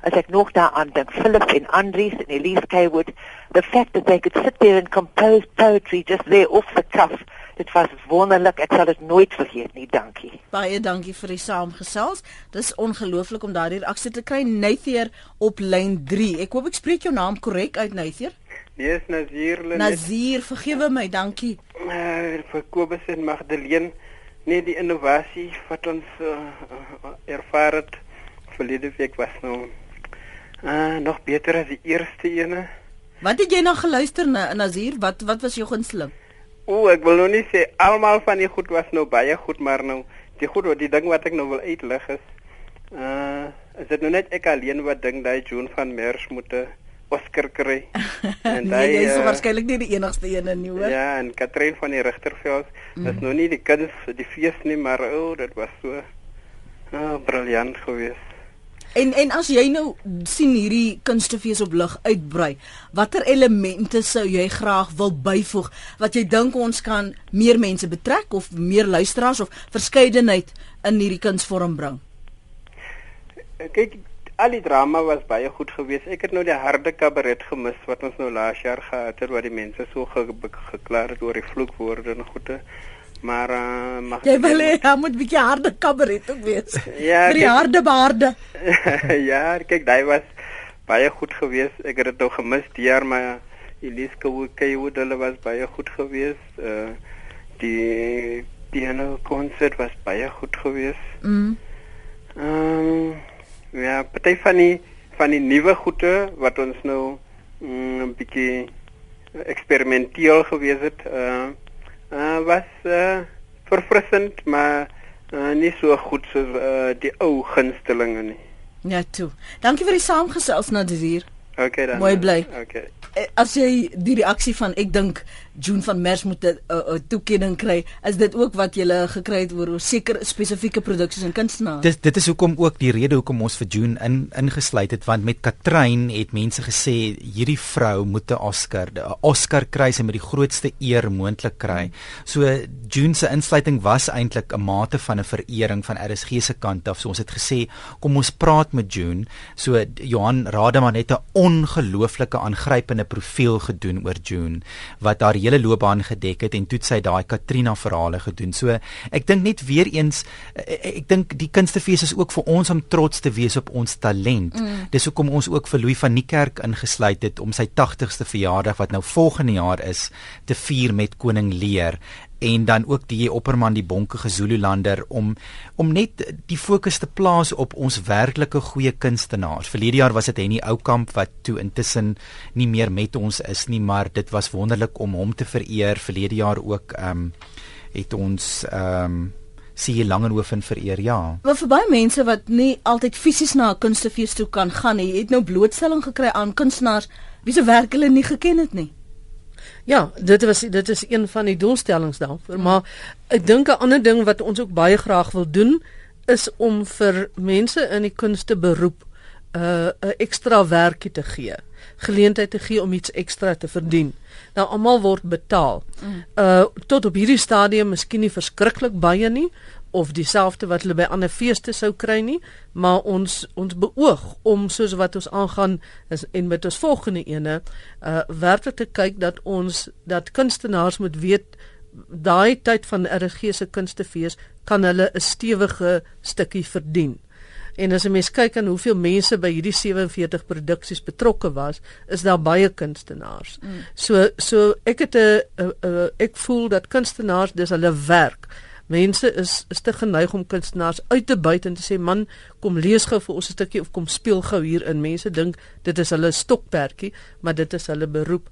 As ek nog daaraan dink, Philip en Andries en Elise Kaywood, the fact that they could sit there and compose poetry just there off the cuff, dit was wonderlik. Ek sal dit nooit vergeet nie. Dankie. Baie dankie vir die saamgesels. Dis ongelooflik om daardie reaksie te kry. Nathier op lyn 3. Ek hoop ek spreek jou naam korrek uit, Nathier. Nee, is Nazir Lenet. Nazir, vergewe my, dankie. Uh, vir Kobus en Magdalene. Nee, die innovasie wat ons uh, ervaar het verlede week was nou uh, nog beter as die eerste ene. Wat het jy nou geluister na Nazir? Wat wat was jou gunsteling? O, ek wil nou nie sê almal van die goed was nou baie goed, maar nou die goed wat die ding wat ek nou wil uitlig is uh is dit nou net ek alleen wat dink daai June van Mers moet Oscar kry. <laughs> En daai nee, is uh, waarskynlik nie die enigste een nie, hoor. Ja, en Katrin van die Rigterveld, mm. dis nou nie die kuns die fees nie, maar o, oh, dit was so uh briljant geweest. En en as jy nou sien hierdie kunstefees op lig uitbrei, watter elemente sou jy graag wil byvoeg wat jy dink ons kan meer mense betrek of meer luisteraars of verskeidenheid in hierdie kunsvorm bring? Kyk, al die drama was baie goed geweest. Ek het nou die harde kabaret gemis wat ons nou laas jaar gehad het waar die mense so ge geklaar het oor die vloekwoorde en goede. Maar uh, mag jy wil hê hy moet 'n bietjie harde kabaret ook wees. <laughs> Ja, vir die harde baarde. <laughs> ja, kyk, daai was baie goed geweest. Ek het dit nou gemis die jaar maar Elise Kaywood hulle was baie goed geweest. Uh die piano konsert was baie goed geweest. Mm. Ehm um, ja, party van die van die nuwe goede wat ons nou mm, 'n bietjie eksperimenteel gewees het. Uh uh, was uh, verfrissend, maar uh, nie so goed soos uh, die ou gunstelinge nie. Ja, toe. Dankie vir die saamgesels Nadir. Okay dan. Mooi bly. Okay. As jy die reaksie van ek dink June van Mers moet 'n uh, uh, toekenning kry. Is dit ook wat jy gekry het oor seker spesifieke produksies en kunstenaars? Dis dit is hoekom ook die rede hoekom ons vir June in ingesluit het want met Katrein het mense gesê hierdie vrou moet 'n Oscar, 'n Oscar kry sy met die grootste eer moontlik kry. So June se insluiting was eintlik 'n mate van 'n verering van RSG se kant af. So ons het gesê kom ons praat met June. So Johan Rademan het 'n ongelooflike aangrypende profiel gedoen oor June wat haar hele loopbaan gedek het en toe sy daai Katrina verhale gedoen. So ek dink net weer eens ek, eh, ek dink die kunstefees is ook vir ons om trots te wees op ons talent. Mm. Dis hoekom ons ook vir Louis van Niekerk ingesluit het om sy 80ste verjaardag wat nou volgende jaar is te vier met koning Lear en dan ook die opperman die bonke Gezululander om om net die fokus te plaas op ons werklike goeie kunstenaars. Verlede jaar was dit Henny Oukamp wat toe intussen nie meer met ons is nie, maar dit was wonderlik om hom te vereer. Verlede jaar ook ehm um, het ons ehm um, sien jy Langehoven vereer ja. Maar vir baie mense wat nie altyd fisies na 'n kunstefees toe kan gaan nie, het nou blootstelling gekry aan kunstenaars wie se werk hulle nie geken het nie. Ja, dit was dit is een van die doelstellings daarvoor, maar ek dink 'n ander ding wat ons ook baie graag wil doen is om vir mense in die kunste beroep 'n uh, 'n ekstra werkie te gee. Geleentheid te gee om iets ekstra te verdien. Nou almal word betaal. Uh tot op hierdie stadium miskien nie verskriklik baie nie, of dieselfde wat hulle by ander feeste sou kry nie, maar ons ons beoog om soos wat ons aangaan is en met ons volgende ene uh werklik te kyk dat ons dat kunstenaars moet weet daai tyd van RG se kunstefees kan hulle 'n stewige stukkie verdien. En as 'n mens kyk aan hoeveel mense by hierdie 47 produksies betrokke was, is daar baie kunstenaars. Mm. So so ek het 'n ek voel dat kunstenaars dis hulle werk mense is is te geneig om kunstenaars uit te buit en te sê man kom lees gou vir ons 'n stukkie of kom speel gou hier in. Mense dink dit is hulle stokperdjie maar dit is hulle beroep.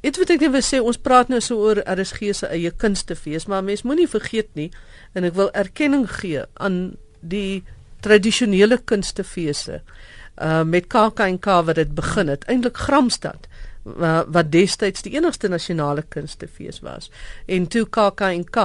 Dit wat ek net wil sê ons praat nou so oor RSG se eie kunstefees maar mens moenie vergeet nie en ek wil erkenning gee aan die tradisionele kunstefeesse uh met KAK&K wat dit begin het. Eintlik Gramstad wat destyds die enigste nasionale kunstefees was. En toe KAK&K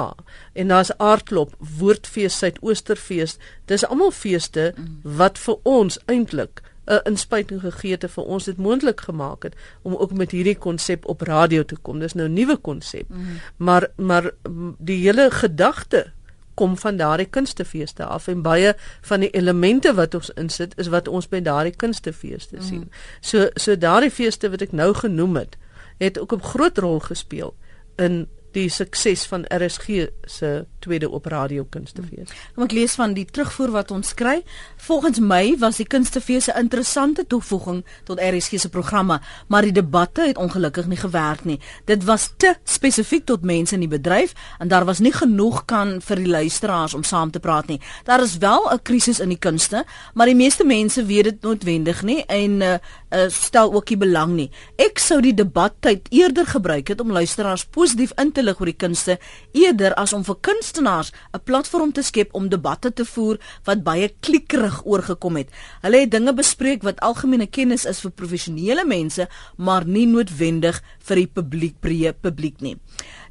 en daar's aardklop woordfees suidoosterfees dis almal feeste wat vir ons eintlik 'n inspuiting gegee het vir ons dit moontlik gemaak het om ook met hierdie konsep op radio te kom. Dis nou 'n nuwe konsep mm. maar maar die hele gedagte kom van daardie kunstefeeste af en baie van die elemente wat ons insit is wat ons by daardie kunstefeeste sien. Mm. So so daardie feeste wat ek nou genoem het, het ook 'n groot rol gespeel in die sukses van RSG se tweede op radio kunstefees. Kom ek lees van die terugvoer wat ons kry. Volgens my was die kunstefees 'n interessante toevoeging tot RSG se programme, maar die debatte het ongelukkig nie gewerk nie. Dit was te spesifiek tot mense in die bedryf en daar was nie genoeg kan vir die luisteraars om saam te praat nie. Daar is wel 'n krisis in die kunste, maar die meeste mense weet dit noodwendig nie en uh, uh, stel ook nie belang nie. Ek sou die debattyd eerder gebruik het om luisteraars positief in te lig oor die kunste eerder as om vir kunstenaars 'n platform te skep om debatte te voer wat baie klikkerig oorgekom het. Hulle het dinge bespreek wat algemene kennis is vir professionele mense, maar nie noodwendig vir die publiek breë publiek nie.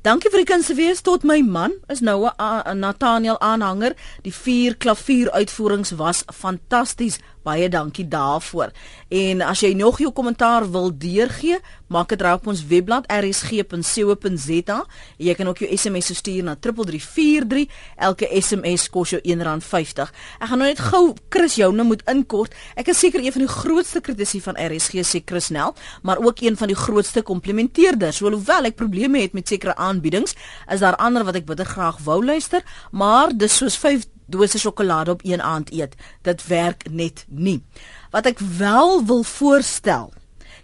Dankie vir die kunstewees tot my man is nou 'n Nathaniel aanhanger. Die vier klavier uitvoerings was fantasties. Baie dankie daarvoor. En as jy nog jou kommentaar wil deurgee, maak dit reg op ons webblad rsg.co.za. Jy kan ook jou SMS stuur na 3343. Elke SMS kos jou R1.50. Ek gaan nou net gou Chris jou nou moet inkort. Ek is seker een van die grootste kritisie van RSG sê Chris Nel, maar ook een van die grootste komplimenteerders. Hoewel ek probleme het met sekere aanbiedings, is daar ander wat ek bitter graag wou luister, maar dis soos 5 dose sjokolade op een aand eet. Dit werk net nie. Wat ek wel wil voorstel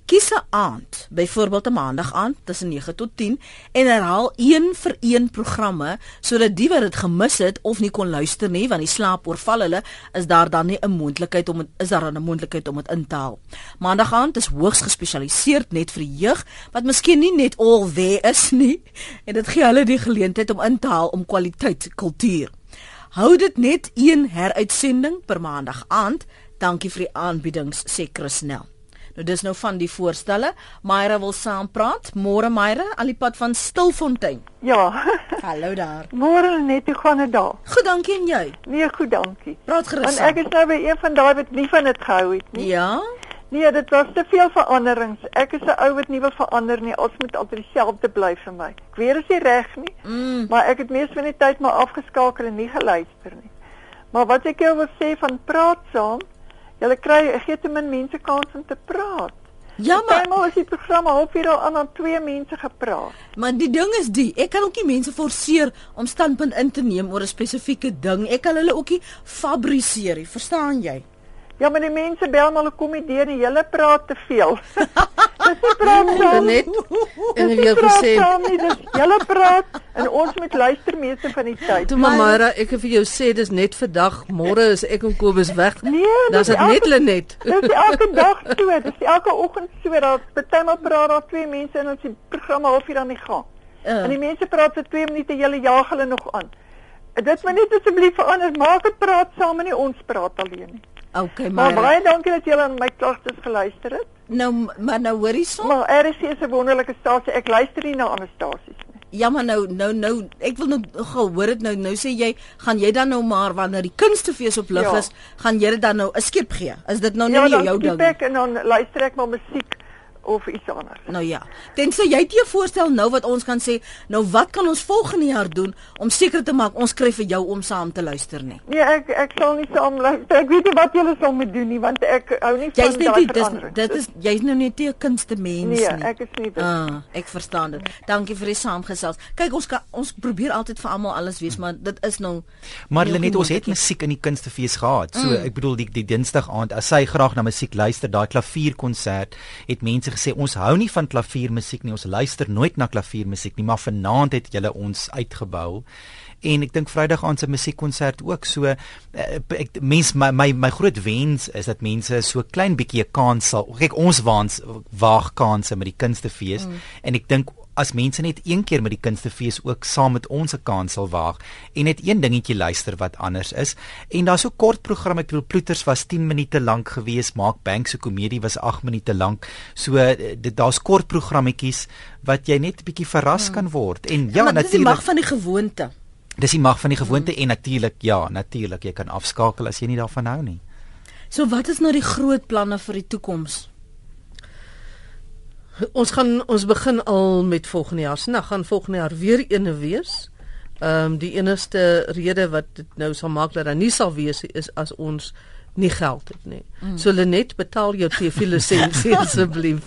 Kies 'n aand, byvoorbeeld 'n maandag aand tussen 9 tot 10 en herhaal een vir een programme sodat die wat dit gemis het of nie kon luister nie want die slaap oorval hulle, is daar dan nie 'n moontlikheid om is daar 'n moontlikheid om dit in te haal. Maandag aand is hoogs gespesialiseer net vir die jeug wat miskien nie net all there is nie en dit gee hulle die geleentheid om in te haal om kwaliteit kultuur. Hou dit net een heruitsending per maandag aand. Dankie vir die aanbiedings sê Chris Nel. Nou dis nou van die voorstelle. Myra wil saampraat. Môre Myra, alipad van Stilfontein. Ja. <laughs> Hallo daar. Môre net, hoe gaan dit daar? Goed, dankie en jy? Nee, goed, dankie. Praat gerus. Want ek is nou by een van daai wat nie van dit gehou het nie. Ja. Nee, dit was te veel veranderings. Ek is 'n ou wat nie wil verander nie. Ons moet altyd dieselfde bly vir my. Ek weet dit is nie reg nie, Mm. maar ek het mees van die tyd maar afgeskakel en nie geluister nie. Maar wat ek jou wil sê van praat saam, jy kry gee te min mense kans om te praat. Ja, maar Partymal is die program halfuur al aan aan twee mense gepraat. maar die ding is die, ek kan ook nie mense forceer om standpunt in te neem oor 'n spesifieke ding. Ek kan hulle ook nie fabriseer nie, verstaan jy? Ja, maar die mense bel maar hulle kom nie deur nie. Julle praat te veel. <laughs> Dis nie praat saam. Net en Dis nie wil gesê. Dis julle praat en ons moet luister meeste van die tyd. Toe mamma, ek het vir jou sê dis net vandag, môre is ek en Kobus weg. Nee, dit elke- net Lenet. <laughs> Dis elke dag so, dis elke oggend so dat partymal praat daar twee mense en ons die program halfuur aan die gang. Uh. En die mense praat vir 2 minute, julle jaag hulle nog aan. Dit moet net asseblief verander. Maak dit praat saam en nie ons praat alleen nie. Okay, Maar maar baie dankie dat julle aan my klagtes geluister het. nou maar nou hoor hierson. Maar RC is 'n wonderlike stasie. Ek luister nie na ander stasies nie. Ja, maar nou nou nou ek wil nou gou hoor dit nou nou sê jy gaan jy dan nou maar wanneer die kunstefees op lig Ja. is, gaan jy dit dan nou 'n skep gee. Is dit nou nie ja, dan jou ding? ek en dan luister ek maar musiek of iets anders. Nou ja. Tensy jy het 'n voorstel nou wat ons kan sê, nou wat kan ons volgende jaar doen om seker te maak ons kry vir jou om saam te luister nie. Nee, ek ek sal nie saam luister. Ek weet nie wat julle sal moet doen nie want ek hou nie van daai nie dis verandering. dit is jy's nou nie 'n kunste mens Nee, nie. ek is nie dit. Ah, ek verstaan dit. Dankie vir die saamgesels. Kyk, ons kan ons probeer altyd vir almal alles wees, maar dit is nou Maar Lenet, ons het musiek in die kunstefees gehad. So ek bedoel die die Dinsdag aand as sy graag na musiek luister, daai klavierkonsert, het mense gesê ons hou nie van klaviermusiek nie. Ons luister nooit na klaviermusiek nie, maar vanaand het julle ons uitgebou. En ek dink Vrydag aand se musiekkonsert ook. So eh, ek mens my my my groot wens is dat mense so klein bietjie 'n kans sal. Kyk, ons waans waag kansse met die kunstefees mm. en ek dink as mense net een keer met die kunstefees ook saam met ons 'n kans sal waag en net een dingetjie luister wat anders is. En daar's so kort program, ek bedoel Ploeters was 10 minute lank geweest, Mark Banks se komedie was 8 minute lank. So eh, dit daar's kort programmetjies wat jy net 'n bietjie verras kan word. En ja, maar dit is die mag natuurlik van die gewoonte. dis die mag van die gewoonte en natuurlik ja, natuurlik jy kan afskakel as jy nie daarvan hou nie. So wat is nou die groot planne vir die toekoms? Ons gaan ons begin al met volgende jaar se nag gaan volgende jaar weer eene wees. Ehm um, die enigste rede wat dit nou sal maak dat daar nie sal wees is as ons nie geld het nie. Mm. So Lenet betaal jou TV lisensie <laughs> asseblief.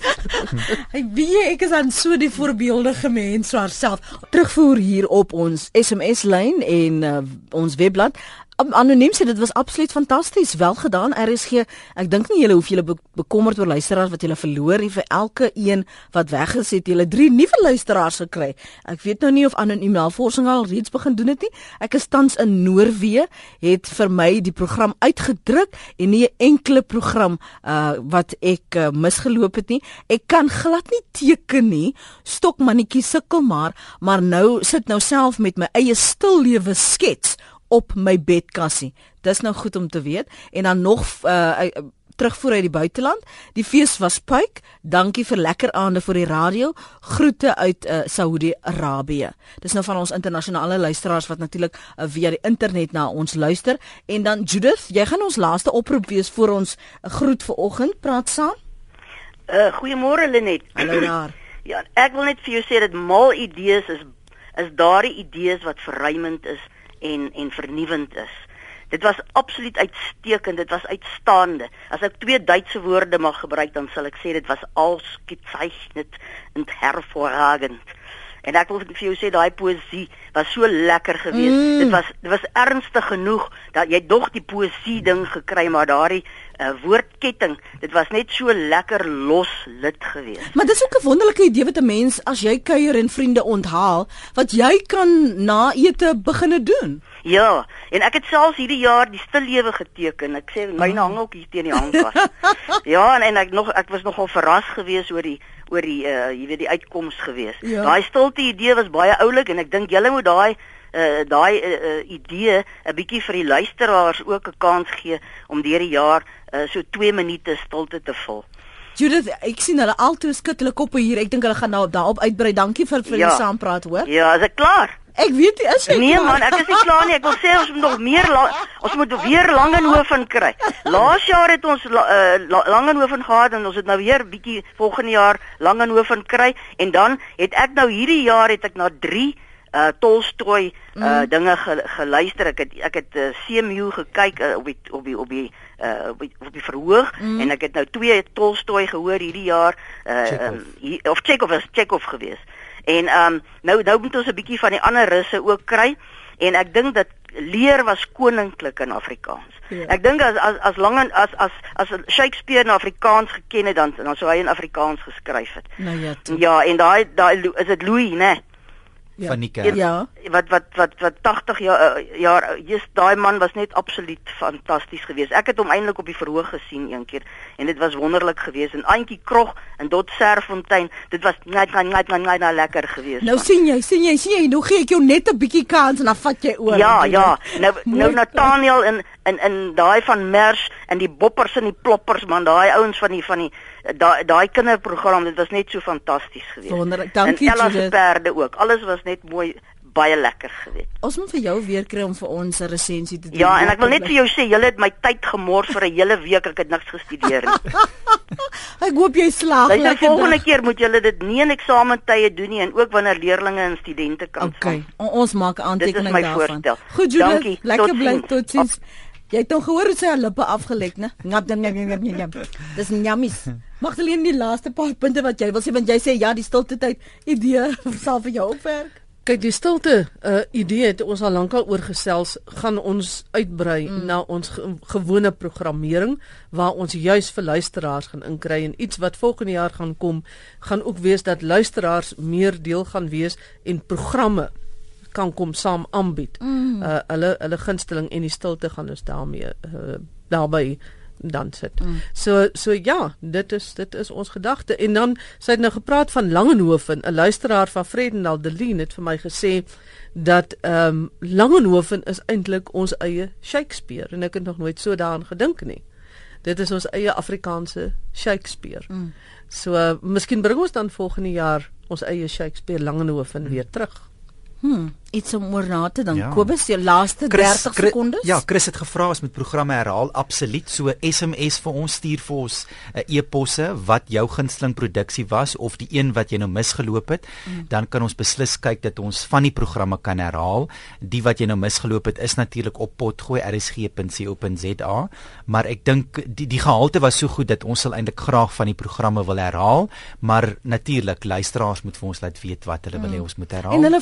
Hy weet ek is aan so die voorbeeldige mens so haarself. Terugvoer hier op ons SMS lyn en uh, ons webblad. Anoniem sê dit was absoluut fantasties, wel gedaan RSG. Ek dink nie julle hoef julle be bekommerd oor luisteraars wat julle verloor nie vir elke een wat weggesit. Julle drie nuwe luisteraars gekry. Ek weet nou nie of anoniem navorsing al reeds begin doen het nie. Ek is tans in Noorwe, het vir my die program uitgedruk en nie 'n enkele program uh wat ek uh, misgeloop het nie. Ek kan glad nie teken nie. Stokmannetjie sukkel maar, maar nou sit nou self met my eie stil lewe skets op my bedkassie. Dis nou goed om te weet. En dan nog uh, uh terugvoer uit die buiteland. Die fees was puik. Dankie vir lekker aande vir die radio. Groete uit uh, Saudi-Arabië. Dis nou van ons internasionale luisteraars wat natuurlik uh, via die internet na ons luister. En dan Judith, jy gaan ons laaste oproep wees vir ons uh, groet vir oggend. Praat saam. Uh goeiemôre Lenet. Hallo daar. <clears throat> ja, ek wil net vir jou sê dat mal idees is is daardie idees wat verruimend is en en vernuwend is. Dit was absoluut uitstekend, dit was uitstaande. As ek twee Duitse woorde mag gebruik, dan sal ek sê dit was ausgezeichnet und hervorragend. En ek wil vir jou sê daai poesie was so lekker geweest. Mm. Dit was dit was ernstig genoeg dat jy dog die poesie ding gekry, maar daardie uh, woordketting, dit was net so lekker los lit geweest. Maar dis ook 'n wonderlike idee wat 'n mens as jy kuier en vriende onthaal, wat jy kan na ete beginne doen. Ja, en ek het selfs hierdie jaar die stil lewe geteken. Ek sê myne hang ook hier teen die hangkas. <laughs> ja, en, en ek nog ek was nogal verras geweest oor die oor die uh jy weet die uitkoms geweest. Ja. Daai stilte idee was baie oulik en ek dink julle moet daai uh daai uh, uh, idee 'n bietjie vir die luisteraars ook 'n kans gee om deur die jaar uh, so 2 minute stilte te vul. Judith, ek sien hulle altoe skud hulle koppe hier. Ek dink hulle gaan nou daarop uitbrei. Dankie vir vir Ja. die saampraat, hoor. Ja, is ek klaar? Ek weet nie is jy Nee klaar? man, ek is nie klaar nie. Ek wil sê ons moet nog meer ons moet weer Langenhoven kry. Laas jaar het ons la uh, la Langenhoven gehad en ons het nou weer bietjie volgende jaar Langenhoven kry en dan het ek nou hierdie jaar het ek na 3 uh Tolstoy uh mm. dinge ge, geluister. Ek het ek het uh, CMU gekyk uh, op die op die op die uh op die, op die verhoog mm. en ek het nou twee Tolstoy gehoor hierdie jaar uh Chekhov. um, hier, of Chekhov was Chekhov geweest. En um, nou nou moet ons 'n bietjie van die ander russe ook kry en ek dink dat leer was koninklik in Afrikaans. Ja. Ek dink as as as lang as as as Shakespeare in Afrikaans geken het dan dan sou hy in Afrikaans geskryf het. Nou ja. toe. Ja, en daai daai is dit Louis, né? Ja. van die kerk. Ja. Wat wat wat wat 80 jaar uh, jaar jy's daai man was net absoluut fantasties geweest. Ek het hom eintlik op die verhoog gesien een keer en dit was wonderlik geweest en Antjie Krog in Dot Serfontein. Dit was net net net net net lekker geweest. Nou sien jy, sien jy, sien jy, nou gee ek jou net 'n bietjie kans en dan vat jy oor. Ja, ja. Nou nou. Nathaniel in in in daai van Mers en die boppers en die ploppers man, daai ouens van die van die daai daai kinderprogram, dit was net so fantasties geweest. Wonderlik. Dankie, en Ella se Judith. perde ook. Alles was net mooi baie lekker geweest. Ons moet vir jou weer kry om vir ons 'n resensie te doen. Ja, en ek wil net vir jou sê, julle het my tyd gemors vir 'n hele week. Ek het niks gestudeer nie. <laughs> Ek hoop jy slaag Luister, lekker. volgende dag. keer moet julle dit nie in eksamentye doen nie en ook wanneer leerdlinge en studente kan Okay. O, ons maak aantekening daarvan. voorstel. Goed, Judith. Dankie. Lekker bly ziens. tot sins. Jy het hom gehoor hoe sy haar lippe afgelek, né? Ngap dan ngap ngap ngap. Dis njammies. Magdalene die laaste paar punte wat jy wil sê want jy sê ja, die stilte tyd idee <laughs> sal vir jou opwerk. Kyk, die stilte uh, idee het ons al lankal oorgesels, gaan ons uitbrei mm. na ons ge gewone programmering waar ons juis vir luisteraars gaan inkry en iets wat volgende jaar gaan kom, gaan ook wees dat luisteraars meer deel gaan wees en programme kan kom saam aanbied. Mm. Uh hulle hulle gunsteling en die stilte gaan ons daarmee uh, daarbey dan sit. Mm. So so ja, dit is dit is ons gedagte. En dan sy het nou gepraat van Langenhoven, 'n luisteraar van Vredendal Delien het vir my gesê dat ehm um, Langenhoven is eintlik ons eie Shakespeare en ek het nog nooit so daaraan gedink nie. Dit is ons eie Afrikaanse Shakespeare. Mm. So uh, miskien bring ons dan volgende jaar ons eie Shakespeare Langenhoven mm. weer terug. Hm, iets om oor na te dink. Ja. Kobus, jou laaste 30 Chris- sekondes? Ja, Chris het gevra as met programme herhaal absoluut. So SMS vir ons stuur vir ons 'n e-posse wat jou gunsteling produksie was of die een wat jy nou misgeloop het, mm. dan kan ons beslis kyk dat ons van die programme kan herhaal. Die wat jy nou misgeloop het is natuurlik op potgooi rsg.co.za, maar ek dink die die gehalte was so goed dat ons sal eintlik graag van die programme wil herhaal, maar natuurlik luisteraars moet vir ons laat weet wat hulle wil hê ons moet herhaal. En hulle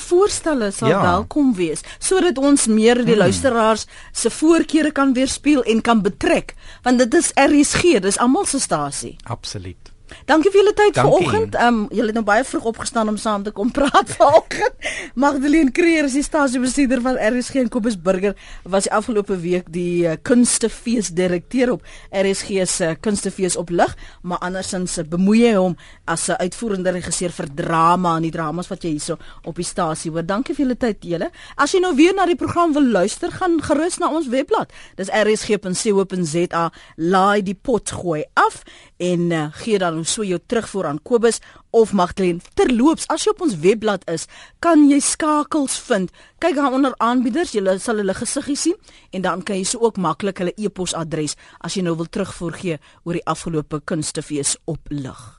voorstelle sal ja. Ja. welkom wees sodat ons meer die hmm. luisteraars se voorkeure kan weerspieël en kan betrek want dit is RSG, dis almal se stasie. Absoluut. Dankie vir julle tyd vanoggend. Ehm um, julle het nou baie vroeg opgestaan om saam te kom <laughs> praat vanoggend. Magdalene Creer is die stasiebestuurder van RSG en Kobus Burger was die afgelope week die uh, kunstefees direkteur op RSG se uh, kunstefees op lig, maar andersins bemoei hy hom as 'n uh, uitvoerende regisseur vir drama en die dramas wat jy hierso op die stasie hoor. Dankie vir julle tyd julle. As jy nou weer na die program wil luister, gaan gerus na ons webblad. Dis rsg.co.za. Laai die pot gooi af en uh, gee dan so jou terugvoer aan Kobus of Magdalene. Terloops, as jy op ons webblad is, kan jy skakels vind. Kyk daar onder aanbieders, jy sal hulle gesiggie sien en dan kan jy so ook maklik hulle e-posadres as jy nou wil terugvoer gee oor die afgelope kunstefees op lig.